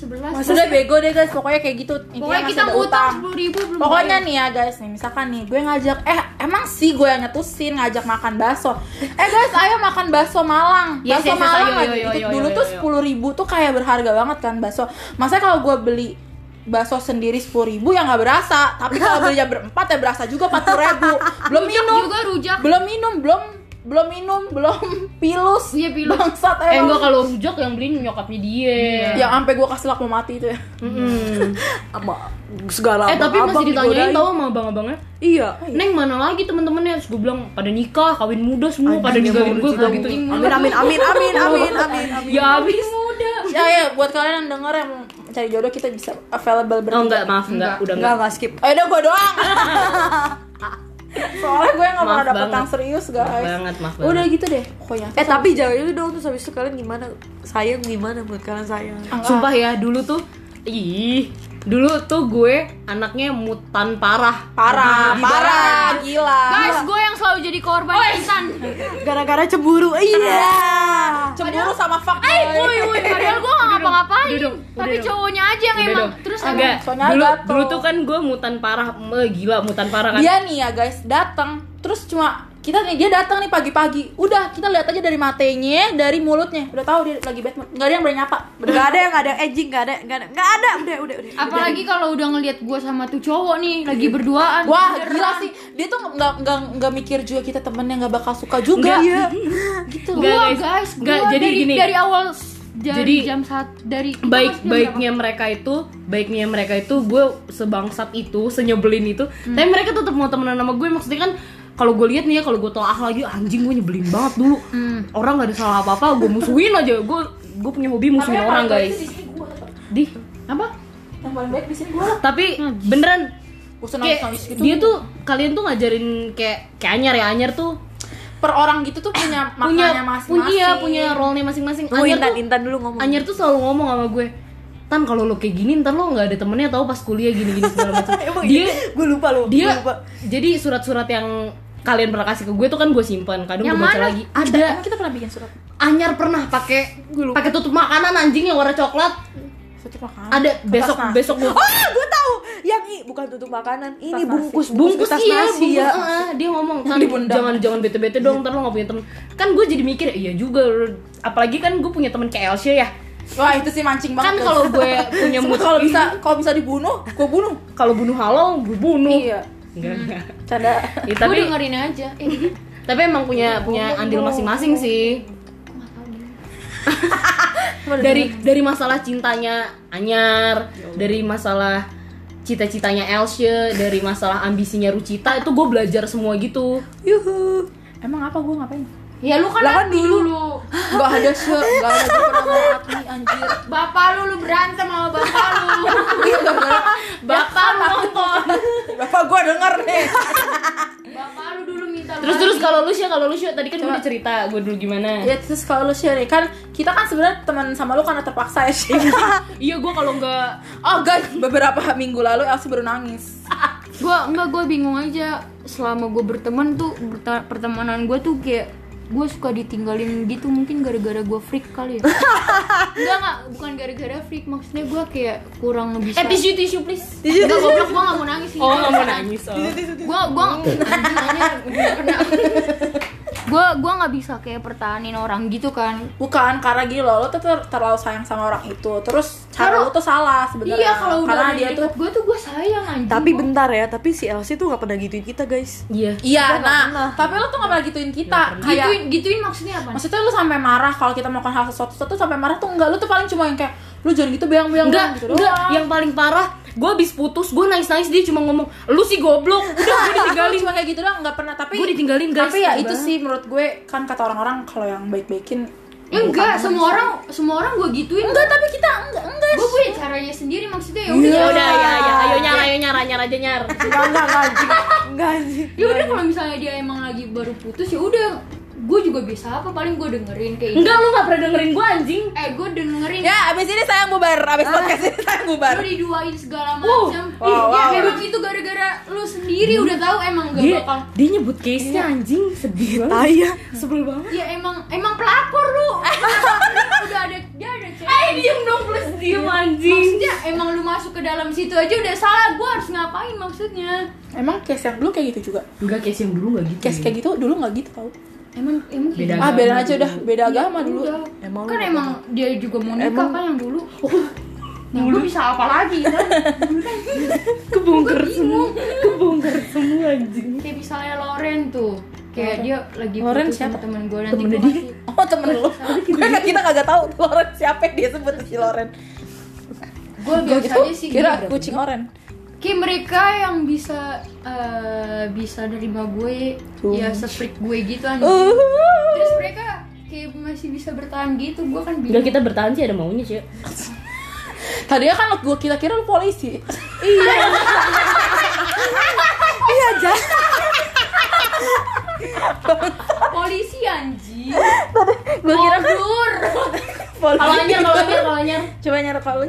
11. 11. Udah bego deh guys, pokoknya kayak gitu. Intinya Pokoknya kita ngutang sepuluh ribu belum Pokoknya bayar. nih ya guys, nih misalkan nih gue ngajak, eh emang sih gue yang nyetusin ngajak makan bakso. Eh guys, ayo makan bakso Malang. Yes, Bakso yes, yes, Malang ayo, aja. ayo, Itu ayo, dulu tuh sepuluh ribu tuh kayak berharga banget kan bakso. Masa kalau gue beli bakso sendiri sepuluh ribu ya nggak berasa. Tapi kalau belinya berempat ya berasa juga empat puluh ribu. Belum minum, juga rujak. belum minum, belum belum minum, belum pilus. Iya, pilus. Bangsat Eh enggak kalau rujak yang beliin nyokapnya dia. Yang sampai gue kasih lak mau mati itu ya. Mm-mm. sama segala Eh tapi masih ditanyain digodain. tau sama abang-abangnya Iya. Neng mana lagi temen-temennya Terus gue bilang pada nikah, kawin muda semua pada emang gue kayak gitu Amin amin amin amin amin amin. amin. Ya abis muda Ya ya buat kalian yang denger yang cari jodoh kita bisa available bertiga. Oh enggak, maaf enggak, udah Enggak enggak enggak skip. Oh udah gue doang. Soalnya gue nggak pernah dapet yang serius guys. Maaf banget, maaf Udah banget. gitu deh pokoknya. Eh tapi jangan itu dong terus habis itu kalian gimana? Sayang gimana buat kalian sayang? Sumpah ya, dulu tuh Ih, dulu tuh gue anaknya mutan parah parah, Gila. parah, gila. Guys, gue yang selalu jadi korban insan. Gara-gara cemburu. Iya. Cemburu sama fuck Eh, woi, woi, padahal gue gak ngapa-ngapain. Tapi cowoknya aja yang Udah emang. dong. Terus soalnya dulu dulu tuh kan gue mutan parah eh, gila mutan parah kan Dia nih ya guys datang terus cuma kita nih dia datang nih pagi-pagi. Udah kita lihat aja dari matanya, dari mulutnya. Udah tahu dia lagi bad mood. Nggak ada yang berani nyapa. Enggak ada yang ada edging, enggak ada, enggak ada, enggak ada. Udah, udah, udah. Apalagi kalau udah ngelihat gue sama tuh cowok nih lagi berduaan. Wah Beneran. gila sih Dia tuh nggak nggak nggak mikir juga kita temennya nggak bakal suka juga Iya. gitu Gua guys. gua jadi dari, gini. dari awal Jadi, jam saat dari baik baiknya mereka itu baiknya mereka itu gue sebangsat itu senyebelin itu tapi mereka tetap mau temenan sama gue maksudnya kan kalau gue lihat nih ya kalau gue tolak lagi anjing gue nyebelin banget dulu. Orang gak ada salah apa apa gue musuhin aja. Gue gue punya hobi musuhin orang guys. di apa? Yang paling baik di sini gue tapi beneran Bosan kayak gitu dia tuh kalian tuh ngajarin kayak kayak anyar ya anyar tuh. Per orang gitu tuh punya punya maknanya masing-masing. punya punya role-nya masing-masing. Oh, anyar tuh Intan dulu ngomong. Anyer tuh selalu ngomong sama gue Tan kalau lo kayak gini ntar lo nggak ada temennya tau pas kuliah gini-gini segala macam Emang dia gue lupa loh. dia lupa. jadi surat-surat yang kalian pernah kasih ke gue tuh kan gue simpan kadang Yang gue baca mana? lagi ada Emang kita pernah bikin surat Anyar pernah pakai pakai tutup makanan anjing yang warna coklat makanan ada besok nasi. besok gue Ah, gue tahu. Yang i bukan tutup makanan. Ini bungkus bungkus tas iya nasi bungkus ya. ah, dia ngomong kan jangan jangan bete bete dong ntar lo gak punya temen kan gue jadi mikir iya juga apalagi kan gue punya temen kayak Elsia ya Wah itu sih mancing kan banget. kalau gue punya mood kalau bisa kalau bisa dibunuh gue bunuh. Kalau bunuh halal gue bunuh. Iya. Enggak enggak. Canda. Ya, Gue tapi dengerin aja. Eh, tapi emang punya punya andil masing-masing sih. Dari dari masalah cintanya Anyar dari masalah cita-citanya Elsie dari masalah ambisinya Rucita itu gue belajar semua gitu. Yuhu. Emang apa gue ngapain? Ya lu kan, Lah kan hati dulu. dulu. Gak ada se, gak ada gue pernah mau anjir. Bapak lu lu berantem sama bapak lu. Iya bapak lu nonton. Bapak gue denger nih. Bapak lu dulu minta terus terus kalau lu sih kalau lu sih tadi kan gue udah cerita gue dulu gimana. Ya terus kalau lu nih kan Kita kan sebenarnya teman sama lu karena terpaksa ya sih iya. Gue kalau nggak Oh guys beberapa minggu lalu Elsie baru nangis. Gua enggak gua bingung aja. Selama gue berteman tuh pertemanan gue tuh kayak gue suka ditinggalin gitu mungkin gara-gara gue freak kali ya. Enggak enggak bukan gara-gara freak. Maksudnya gue kayak kurang bisa eh tisu tisu please. Enggak goblok gue gak mau nangis oh nggak mau nangis oh. gue gue gue gue nggak bisa kayak pertahanin orang gitu kan. Bukan karena gini loh lo tuh ter- terlalu sayang sama orang itu. Terus cara Kalau- lo tuh salah sebenarnya iya kalau udah karena ada dia di tuh gue tuh gue sayang anjing Tapi Gua- bentar ya, tapi si Elsie tuh gak pernah gituin kita guys Iya. iya nah pernah. tapi lo tuh gak pernah gituin kita kayak gituin gituin maksudnya apa maksudnya lu sampai marah kalau kita melakukan hal sesuatu sesuatu sampai marah tuh enggak lu tuh paling cuma yang kayak lu jangan gitu beang beang Enggak, gitu enggak. doang. Yang paling parah, gue habis putus, gue nangis-nangis dia cuma ngomong, lu sih goblok. Udah, gue ditinggalin. cuma kayak gitu doang nggak pernah tapi Gue ditinggalin, guys. tapi ya itu banget. sih menurut gue kan kata orang-orang kalau yang baik-baikin enggak semua orang semua orang gue gituin enggak tapi kita enggak enggak gue punya caranya sendiri maksudnya ya Iya. udah Ya udah, ya, ya. Ayo nyar, ayo nyar, nyar aja nyar. Enggak, enggak, enggak anjing Enggak anjing ya udah kalau misalnya dia emang lagi baru putus ya udah gue juga bisa apa paling gue dengerin kayak Enggak, lu gak pernah dengerin gue anjing. eh gue dengerin. Ya abis ini sayang bubar abis podcast ini sayang bubar. Lu diduain segala Wow. macam. Wow, ya wow. emang itu gara-gara lu sendiri udah tahu emang gak Dia, bakal dia nyebut case-nya anjing, sedih banget. Tai ya. Sebel banget. ya emang emang pelakor lu udah ada dia ada cewek Eh, diem dong plus diem anjing. maksudnya emang lu masuk ke dalam situ aja udah salah. Gue harus ngapain maksudnya? Emang case yang dulu kayak gitu juga? Enggak, case yang dulu gak gitu. case kayak gitu dulu nggak gitu tau emang emang Beda gitu. ah beda aja udah beda agama dulu. Udah. Emang kan emang dia juga mau nikah Emang- kan yang dulu. Nah gue bisa apa lagi kan? Kebongkar semua, kebongkar semua anjing. kayak misalnya Loren tuh kayak dia lagi Loren putus sama siapa? temen gue nanti gue dia? oh temen lu. Gue kita kagak tahu Loren siapa dia sebut si Loren. Gue biasa aja sih kira gitu. kucing oren kayak mereka yang bisa eh, bisa nerima gue ya seperti gue gitu anjing terus mereka kayak masih bisa bertahan gitu gue kan bingung. kita bertahan sih ada maunya sih. tadinya kan gue kita kira lu polisi. Iya. Jas polisi anjing. Gue kira Mundur. Kalau anyar, kalau anyar, kalau anyar. coba nyari kalau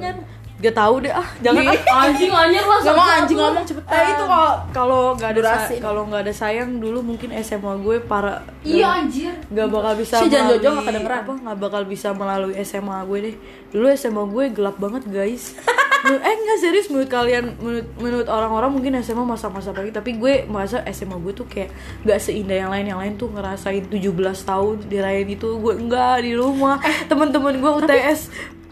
Gak tau deh ah Jangan ah. Anjing, anyar lah. Gak mau anjing ngomong cepetan Eh itu kalau kalau nggak ada Durasi. kalau nggak ada sayang dulu mungkin SMA gue para iya anjir nggak bakal bisa Si Jan Jojo nggak kedengeran. apa nggak bakal bisa melalui SMA gue deh dulu SMA gue gelap banget guys eh nggak serius menurut kalian menurut menurut orang-orang mungkin SMA masa-masa pagi tapi gue merasa SMA gue tuh kayak nggak seindah yang lain. Yang lain tuh ngerasain 17 tahun dirayain itu gue enggak di rumah. Temen-temen gue UTS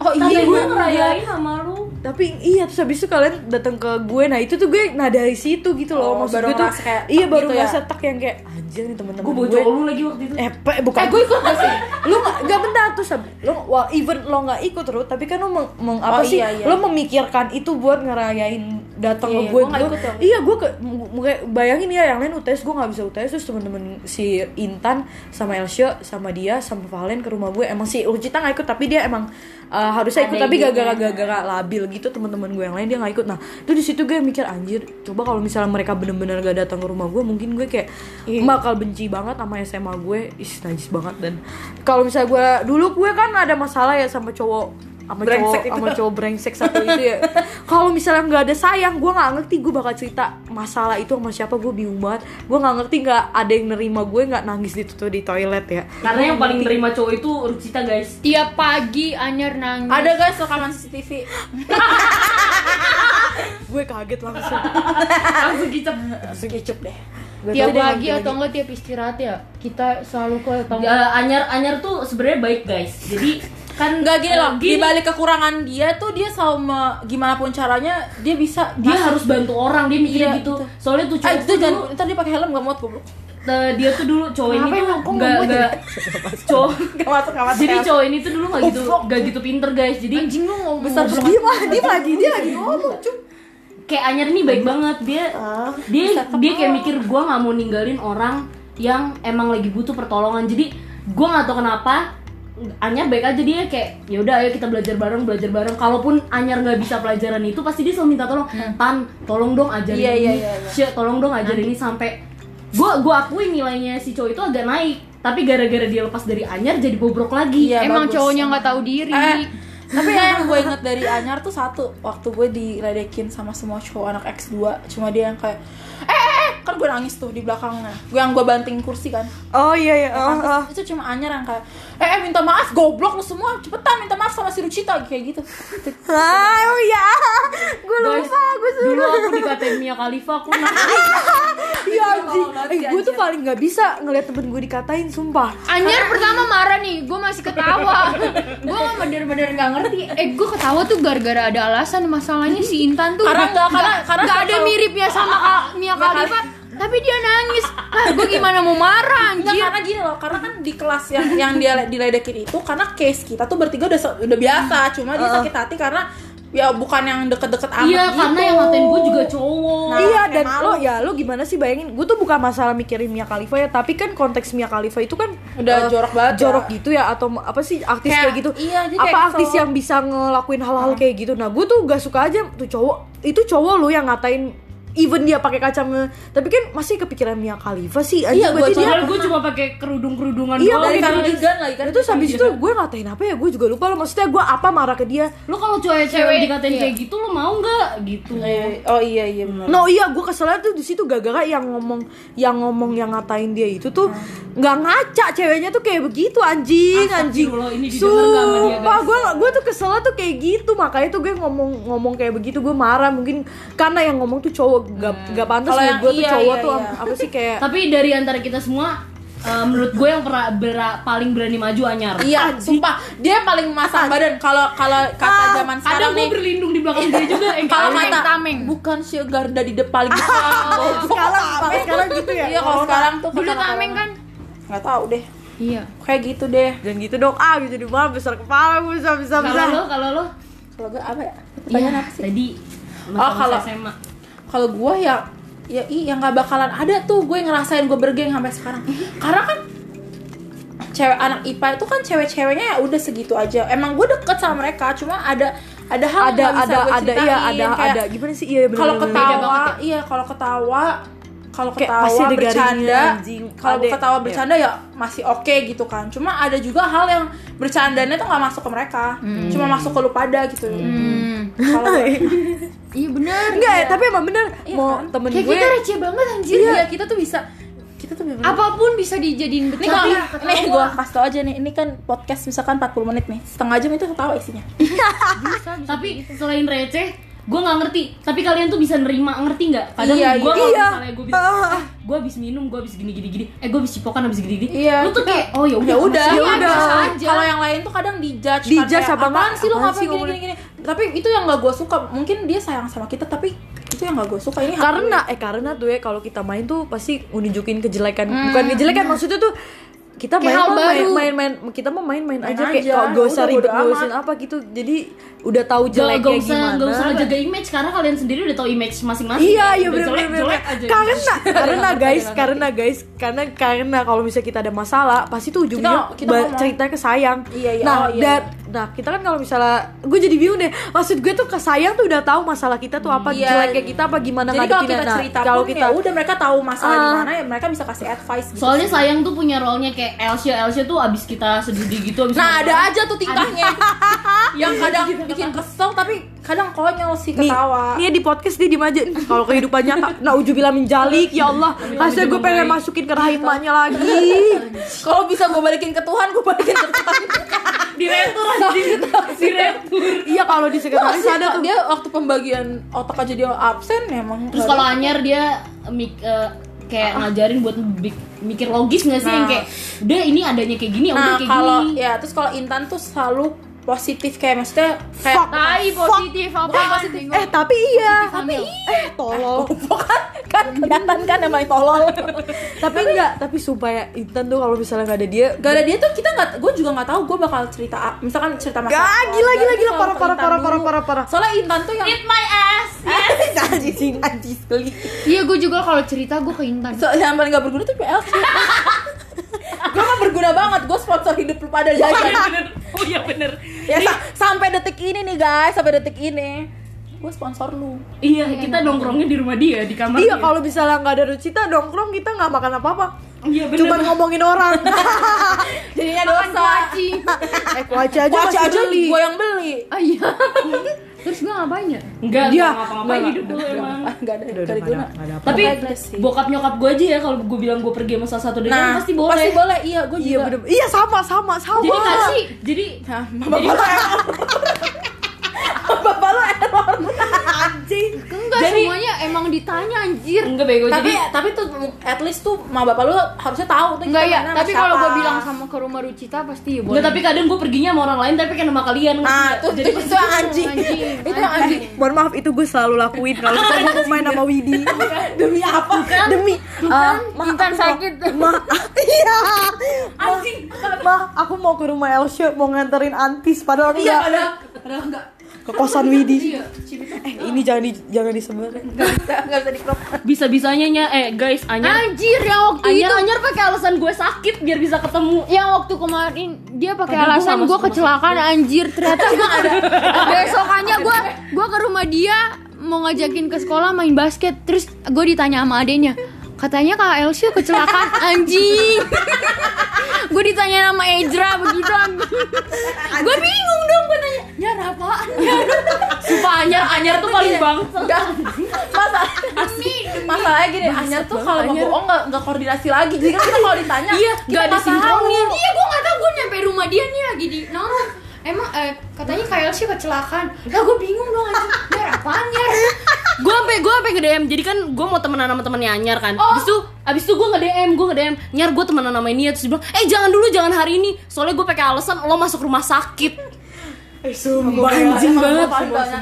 oh iya gue ngerayain sama lu. Tapi iya terus habis itu kalian datang ke gue nah itu tuh gue nah dari situ gitu loh Oh, maksud baru gue tuh kayak iya baru gitu ya? ngerasa tak yang kayak anjir nih teman-teman Gue bocor lu lagi waktu itu. eh pe- bukan eh gue ikut gak sih lu nggak nggak bentar tuh Sab. lu wah even lo nggak ikut terus tapi kan lo meng, meng- apa Oh, sih iya, iya. lo memikirkan itu buat ngerayain datang Iya, ke iya, gue ikut dong. iya gue ke m- m- bayangin ya yang lain UTS gue nggak bisa UTS terus temen-temen si Intan sama Elsha sama dia sama Valen ke rumah gue emang si Lucita nggak ikut tapi dia emang uh, harusnya ikut tapi gara-gara labil gitu teman-teman gue yang lain dia nggak ikut. Nah itu di situ gue mikir anjir coba kalau misalnya mereka bener-bener gak datang ke rumah gue mungkin gue kayak Iya. bakal benci banget sama SMA gue. Is najis banget. Dan kalau misalnya gue dulu gue kan ada masalah ya sama cowok sama Brengsek cowok itu. sama cowok brengsek satu itu ya. Kalau misalnya nggak ada sayang gue nggak ngerti gue bakal cerita masalah itu sama siapa gue bingung banget. Gue nggak ngerti nggak ada yang nerima gue nggak nangis di tuh di toilet ya. Karena yang paling terima cowok itu Rucita guys. tiap pagi Anyer nangis. Ada guys rekaman CCTV gue kaget langsung. Langsung kicep. langsung kecup deh. Tiap pagi atau enggak tiap istirahat ya kita selalu ke tamu Ya, anyar anyar tuh sebenarnya baik guys. Jadi kan Nggak gini loh, di balik kekurangan dia tuh dia sama gimana pun caranya dia bisa dia masuk. harus bantu orang dia mikirnya Iya, gitu. gitu. Soalnya tuh Eh cowok itu jangan, dulu, ntar dia pakai helm gak muat goblok eh, dia tuh dulu cowok ini tuh nggak nggak cowok Gak masuk, gak masuk jadi cowok ini tuh dulu nggak gitu nggak gitu pinter guys. Jadi anjing lu ngomong Besar dia mah dia lagi dia lagi ngomong kayak Anyar nih baik banget. Dia Ah, dia dia kayak mikir gue nggak mau ninggalin orang yang emang lagi butuh pertolongan. Jadi gue nggak tahu kenapa Anyar baik aja dia kayak ya udah ayo kita belajar bareng belajar bareng. Kalaupun Anyar nggak bisa pelajaran itu pasti dia selalu minta tolong tan tolong dong ajarin Iya, ini. iya, iya, iya. Syek, tolong dong ajarin ini sampai gue gue akuin nilainya si cowok itu agak naik tapi gara-gara dia lepas dari Anyar jadi bobrok lagi. Iya, emang bagus. cowoknya nggak tahu diri. Eh, tapi ya yang gue inget dari Anyar tuh satu Waktu gue diledekin sama semua cowok anak X2 Cuma dia yang kayak eh, eh Kan gue nangis tuh di belakangnya. Gue yang gue banting kursi kan. Oh iya iya. Oh, oh. Itu cuma Anyar yang kayak Eh, eh minta maaf goblok lu semua. Cepetan minta maaf sama si Rucita Kayak gitu. Ah, oh iya. Gue lupa gue dulu aku dikatain Mia Khalifa aku nangis Iya anjing. Eh, gue tuh paling nggak bisa ngeliat temen gue dikatain, sumpah. Anjir pertama marah nih, gue masih ketawa. Gue bener-bener gak ngerti. Eh gue ketawa tuh gara-gara ada alasan Masalahnya si Intan tuh Karena nggak- karena- karena nggak ada miripnya sama Mia Khalifa Tapi dia nangis. Ah, Gue gimana mau marah anjir? karena gini loh, karena kan di kelas yang yang dia diledekin itu karena case kita tuh bertiga udah udah biasa, cuma dia sakit hati karena ya bukan yang deket-deket amat Iya, gitu. karena yang ngatain gue juga cowok. Nah, iya dan lo ya lo gimana sih bayangin gue tuh bukan masalah mikirin Mia Khalifa ya tapi kan konteks Mia Khalifa itu kan Udah eh, jorok banget ya. jorok gitu ya atau apa sih artis Kayak- kayak, gitu iya, jadi apa kayak artis kesel. yang bisa ngelakuin hal-hal kayak gitu nah gue tuh gak suka aja tuh cowok itu cowok lo yang ngatain even dia pakai kacamata tapi kan masih kepikiran Mia Khalifa sih anjing, Iya, gua berarti dia gue cuma pakai kerudung-kerudungan Iya, doang. dari gitu. kardigan lagi kan. itu habis itu gue ngatain apa ya gue juga lupa lo maksudnya gue apa marah ke dia Lo kalau cewek-cewek Cewek, dikatain iya. kayak gitu lo mau nggak gitu? Eh, Oh iya iya benar. No iya gue keselnya tuh di situ gara-gara yang ngomong yang ngomong yang ngatain dia itu tuh nggak ngaca ceweknya tuh kayak begitu anjing anjing. Sama dia, Sumpah gue gue tuh keselnya tuh kayak gitu makanya tuh gue ngomong ngomong kayak begitu gue marah mungkin karena yang ngomong tuh cowok gak gak pantas Kalau ya yang gue tuh iya, cowok iya, tuh iya. apa sih kayak Tapi dari antara kita semua, eh, menurut gue yang pernah bera- paling berani maju Anyar. Iya, sumpah dia paling masang badan. Kalau kalau kata zaman Ada sekarang gue nih, berlindung di belakang dia juga. yang kalau kata tameng. bukan sugar dari depan gitu. sekarang kalau sekarang gitu ya. Iya, kalau sekarang tuh Dulu tameng kan Nggak tahu deh. Iya Kayak gitu deh. Dan gitu dong ah bisa di mana besar kepala gue bisa bisa bisa. Kalau lo, kalau lo, Kalau gue apa ya? Pertanyaan apa sih? tadi Oh, kalau- SMA. Kalau gue ya ya iya nggak bakalan ada tuh gue ngerasain gue bergeng sampai sekarang. Karena kan cewek anak IPA itu kan cewek-ceweknya ya udah segitu aja. Emang gue deket sama mereka, cuma ada ada hal Ada yang nggak bisa ada gue ada iya ada Kayak ada. Gimana sih? Iya kalau ketawa iya kalau ketawa kalau ketawa pasti ada bercanda kalau Ada- ketawa iya. bercanda ya masih oke gitu kan. Cuma ada juga hal yang bercandanya tuh nggak masuk ke mereka. Cuma masuk ke lu pada gitu kalau Iya. Bener Enggak ya, tapi emang bener. Iya mau kan? temen Kayak gue kita receh banget anjir. Iya. Kita tuh bisa kita tuh bener Apa pun bisa dijadiin ini bercanda kalau nih gue kasih tau aja nih ini kan podcast misalkan 40 menit nih. Setengah jam itu ketawa isinya. Tapi selain receh, gue nggak ngerti. Tapi kalian tuh bisa nerima, ngerti nggak? Kadang Iya, gue iya. Iya. misalnya gue bisa, eh, gue habis minum, gue habis gini gini gini, eh gue habis cipokan habis gini gini. Iya, Lu tuh kayak, oh ya udah, ya udah. Ya udah lain tuh kadang dijudge Dijudge kan, kayak, apa apaan sih lo ngapain gini ngomongin?" gini gini tapi itu yang gak gue suka. Mungkin dia sayang sama kita tapi itu yang gak gue suka. Ini karena eh karena tuh ya kalau kita main tuh pasti nunjukin kejelekan. Bukan kejelekan maksudnya tuh kita main Kayak hal mah main, baru. main main kita mau main-main Main aja kayak aja, kalau gak usah ribet ngurusin apa gitu jadi udah tahu Gak, jeleknya gak usah, gimana gak usah ngejaga image karena kalian sendiri udah tahu image masing-masing. Iya iya Udah bener jelek, bener jelek aja. Karena karena guys karena guys karena karena kalau misalnya kita ada masalah pasti tuh ujungnya Kita- kita cerita ke sayang. Iya, iya. Nah Oh, iya, dan nah kita kan kalau misalnya gue jadi bingung deh. Maksud gue tuh ke sayang tuh udah tahu masalah kita tuh apa Iya. jeleknya kita apa gimana jadi kalau kita Nah, cerita kalau pun kita ya udah mereka tahu masalah di Ah. mana ya mereka bisa kasih advice gitu. Soalnya sayang tuh punya role-nya kayak Elsia, Elsia tuh abis kita sedih gitu abis nah ada aja tuh tingkahnya. Yang kadang bikin kesel tapi kadang konyol sih nih, ketawa. nih di podcast dia diem aja. Kalau kehidupan nyata nah ujubillah menjalik ya Allah. Rasanya gue pengen masukin ke rahim emaknya lagi. Kalau bisa gue balikin ke Tuhan gue balikin ke Tuhan. Diretur Diretur iya kalau di sekretaris Masih, ada tuh. dia waktu pembagian otak aja dia absen memang Terus kalau Anyar dia mik, eh, kayak ngajarin buat mik- mikir logis gak sih? Yang Nah. kayak udah ini adanya kayak gini ya udah nah kayak kalau gini. ya terus kalau Intan tuh selalu positif kayak maksudnya kayak Fuck. Tai positif apa? Bukan positif. eh tapi iya. Tapi eh tolol bukan kan kelihatan. Kan emang tolol. Tapi enggak tapi sumpah ya Intan tuh kalau misalnya nggak ada dia gak ada dia tuh kita nggak gue juga nggak tahu gue bakal cerita misalkan cerita masalah Gak, gila, gila, gila, selalu parah, parah, parah, parah, parah, parah. soalnya Intan tuh yang Eat my ass. anjing anjing geli. Iya gue juga kalau cerita gue ke Intan. So, yang paling gak berguna tuh PLC gue mah berguna banget gue sponsor hidup lu pada jajan. Oh iya bener. ya sa- sampai detik ini nih guys sampai detik ini gue sponsor lu. Iya kita nongkrongnya di rumah dia di kamar. iya kalau misalnya nggak ada Rucita nongkrong kita nggak makan apa apa Iya bener. cuma ngomongin orang. Jadinya dosa. Kuaci eh kuaci aja Kuaci aja beli. gue yang beli. Ah iya. Terus gue ngapain ya? Enggak, Dia- enggak, hidup dulu emang. nggak ada Udah, nggak udah, diguna nggak ada- nggak ada apa-apa. Tapi bokap nyokap gue aja ya kalau gue bilang gue pergi sama salah satu dari nah pasti boleh. pasti boleh. Iya gue iya. juga. Bener iya sama sama sama. Jadi nggak sih? Jadi nah bapak anjing Enggak Jadi- semuanya emang ditanya anjir. Enggak bego. Tapi jadi tapi tuh at least tuh ma bapak lu harusnya tahu tuh Enggak kita ya, tapi kalau gue bilang sama ke rumah Rucita pasti ya boleh. Enggak, tapi kadang gue perginya sama orang lain tapi kan sama kalian nah tuh jadi itu yang anjing. Anjing, itu yang anjing. Mohon maaf itu gue selalu lakuin. Kalau gue main sama Widi. demi apa? Demi uh, ma, Intan mau- sakit. Ma, iya. anjing Ma, aku mau ke rumah Elsie mau nganterin Antis. Padahal iya enggak ada ada enggak ke kosan Widi. Eh, ini jangan di, jangan disebar. enggak bisa enggak bisa di crop bisa-bisanya nya eh guys Anyar. Anjir yang waktu Anyar itu. Anyar pakai alasan gue sakit biar bisa ketemu. Yang waktu kemarin dia pakai alasan gue masuk kecelakaan anjir. Ternyata emang ada besokannya gue gue ke rumah dia mau ngajakin ke sekolah main basket. Terus gue ditanya sama adenya katanya kak Elsie kecelakaan anjing. Gue ditanya nama Ezra begitu gue bingung dong gue nanya nyar apaan? Sumpah Anyar Anyar tuh paling bangsa. Enggak. Masalah masalahnya gini Anyar tuh kalau mau bohong enggak koordinasi lagi. Jadi kan kita kalau ditanya Iya, nggak ada nggak iya gue nggak tahu gue nyampe rumah dia nih lagi di nonton emang eh, katanya Elsie kecelakaan. Lah gue bingung dong anjing. Nyar apaan nyar gue sampai gue sampai nge DM jadi kan gue mau temenan sama temennya Anyar kan. Oh. abis itu abis itu gue nge DM gue nge DM Nyar gue temenan sama ini terus dia bilang eh jangan dulu jangan hari ini. Soalnya gue pakai alasan lo masuk rumah sakit. Eh, sumpah. Anjing banget.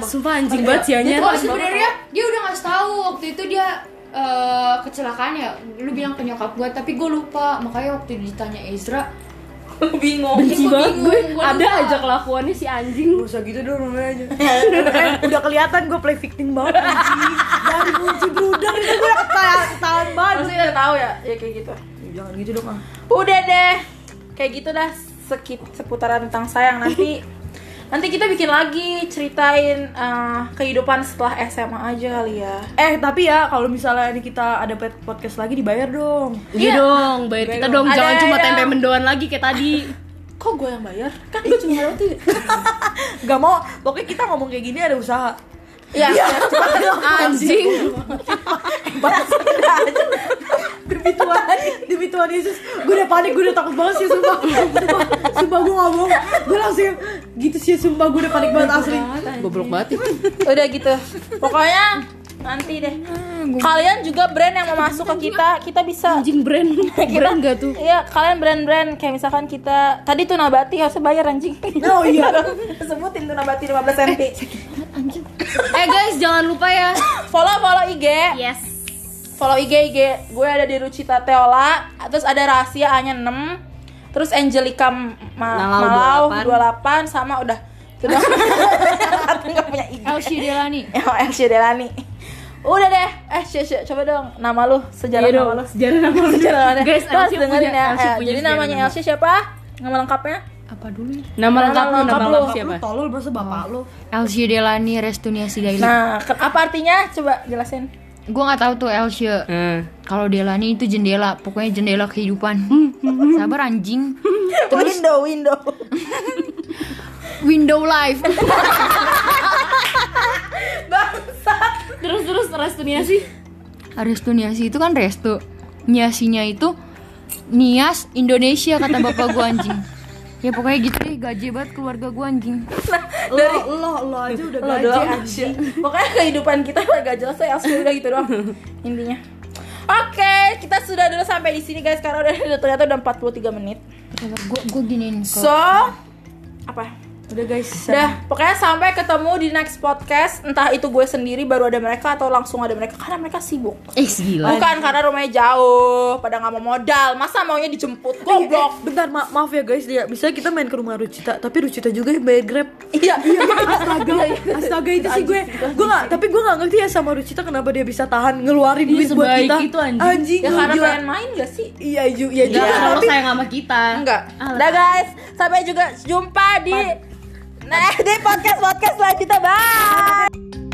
sumpah anjing banget sih Anyar. Oh sebenarnya dia udah ngasih tahu waktu itu dia eh, kecelakaan ya. Lu bilang ke nyokap gue, tapi gue lupa. Makanya waktu ditanya Ezra, bingung. Benci Gua banget gue. ada lupa. aja kelakuannya si anjing. Gak usah gitu dong namanya aja. Eh, Udah kelihatan gue play victim banget anjing. Dari kunci bruder itu gue udah ketahan banget. Pasti udah tahu ya? Ya kayak gitu. Jangan gitu dong ah. Udah deh. Kayak gitu dah sekit seputaran tentang sayang nanti nanti kita bikin lagi ceritain eh, kehidupan setelah SMA aja kali ya. Eh tapi ya kalau misalnya ini kita ada podcast lagi dibayar dong. Iya. Dong bayar kita dong. Ada jangan cuma yang- tempe mendoan lagi kayak tadi. Kok gue yang bayar? Kan gue cuma lewat tuh Gak mau, pokoknya kita ngomong kayak gini ada usaha ya, ya. anjing. Demi Tuhan, demi Tuhan Yesus. Gue udah panik, gue udah takut banget sih sumpah. Sumpah, sumpah gue bohong Gue langsung gitu sih sumpah gue udah panik banget asli. goblok banget. Ya. udah gitu. Pokoknya nanti deh kalian juga brand yang mau masuk ke kita kita bisa anjing brand brand gak tuh Iya, kalian brand-brand kayak misalkan kita tadi tuh Nabati harusnya bayar anjing. Oh iya. Sebutin tuh Nabati 15 cm. eh guys jangan lupa ya follow follow IG. yes Follow IG IG gue ada di Rucita Teola, terus ada Rahasia A-nya 6. Terus Angelica Ma Malau Malau 28 sama udah sudah nggak punya IG. Elsie Delani. Ya, Elsie Delani. Udah deh. Eh, Syah, Syah, coba dong nama lu, sejarah Iya nama lu. sejarah nama lu. Sejarah nama lu. Guys, harus Elsie dengerin punya- ya. Elsie Eh, punya Jadi namanya nama. Elsie siapa? Nama lengkapnya? Apa dulu? ya? nama lengkap lu Nama nama lengkap lengkap lu. siapa Lu tolol berasa bapak lu Elsie Delani Restunia Sidaili. Nah, apa artinya? Coba jelasin. Gue nggak tahu tuh Elsie. Hmm. Kalau Delani itu jendela, pokoknya jendela kehidupan. Sabar anjing. window, window. Window life. Bangsat. Terus terus restu sih Restu Niasi itu kan restu. Niasinya itu Nias Indonesia kata bapak gua anjing. Ya pokoknya gitu deh gaji banget keluarga gua anjing. Lo, lo, lo aja udah Lo gaji doang anjing. Pokoknya kehidupan kita gak jelas ya, Asya. udah gitu doang. Intinya. Oke, kita sudah dulu sampai di sini guys karena udah ternyata udah 43 menit. Gua gua giniin ke So, apa? Udah guys Udah, pokoknya sampai ketemu di next podcast. Entah itu gue sendiri baru ada mereka atau langsung ada mereka karena mereka sibuk. eh gila Bukan karena rumahnya jauh, pada nggak mau modal. Masa maunya dijemput? Goblok. Bentar, ma maaf ya guys, ya. bisa kita main ke rumah Rucita, tapi Rucita juga yang bayar Grab. Iya, iya. Astaga, astaga itu sih gue. Gue nggak, tapi gue nggak ngerti ya sama Rucita kenapa dia bisa tahan ngeluarin Iya, duit buat kita. itu, anjing. Anjing, Ya karena pengen main gak sih? Iya, ju, iya Enggak, juga. Tapi sayang sama kita Enggak. Ah, Udah guys, sampai juga jumpa di Nah, di podcast podcast selanjutnya. Bye.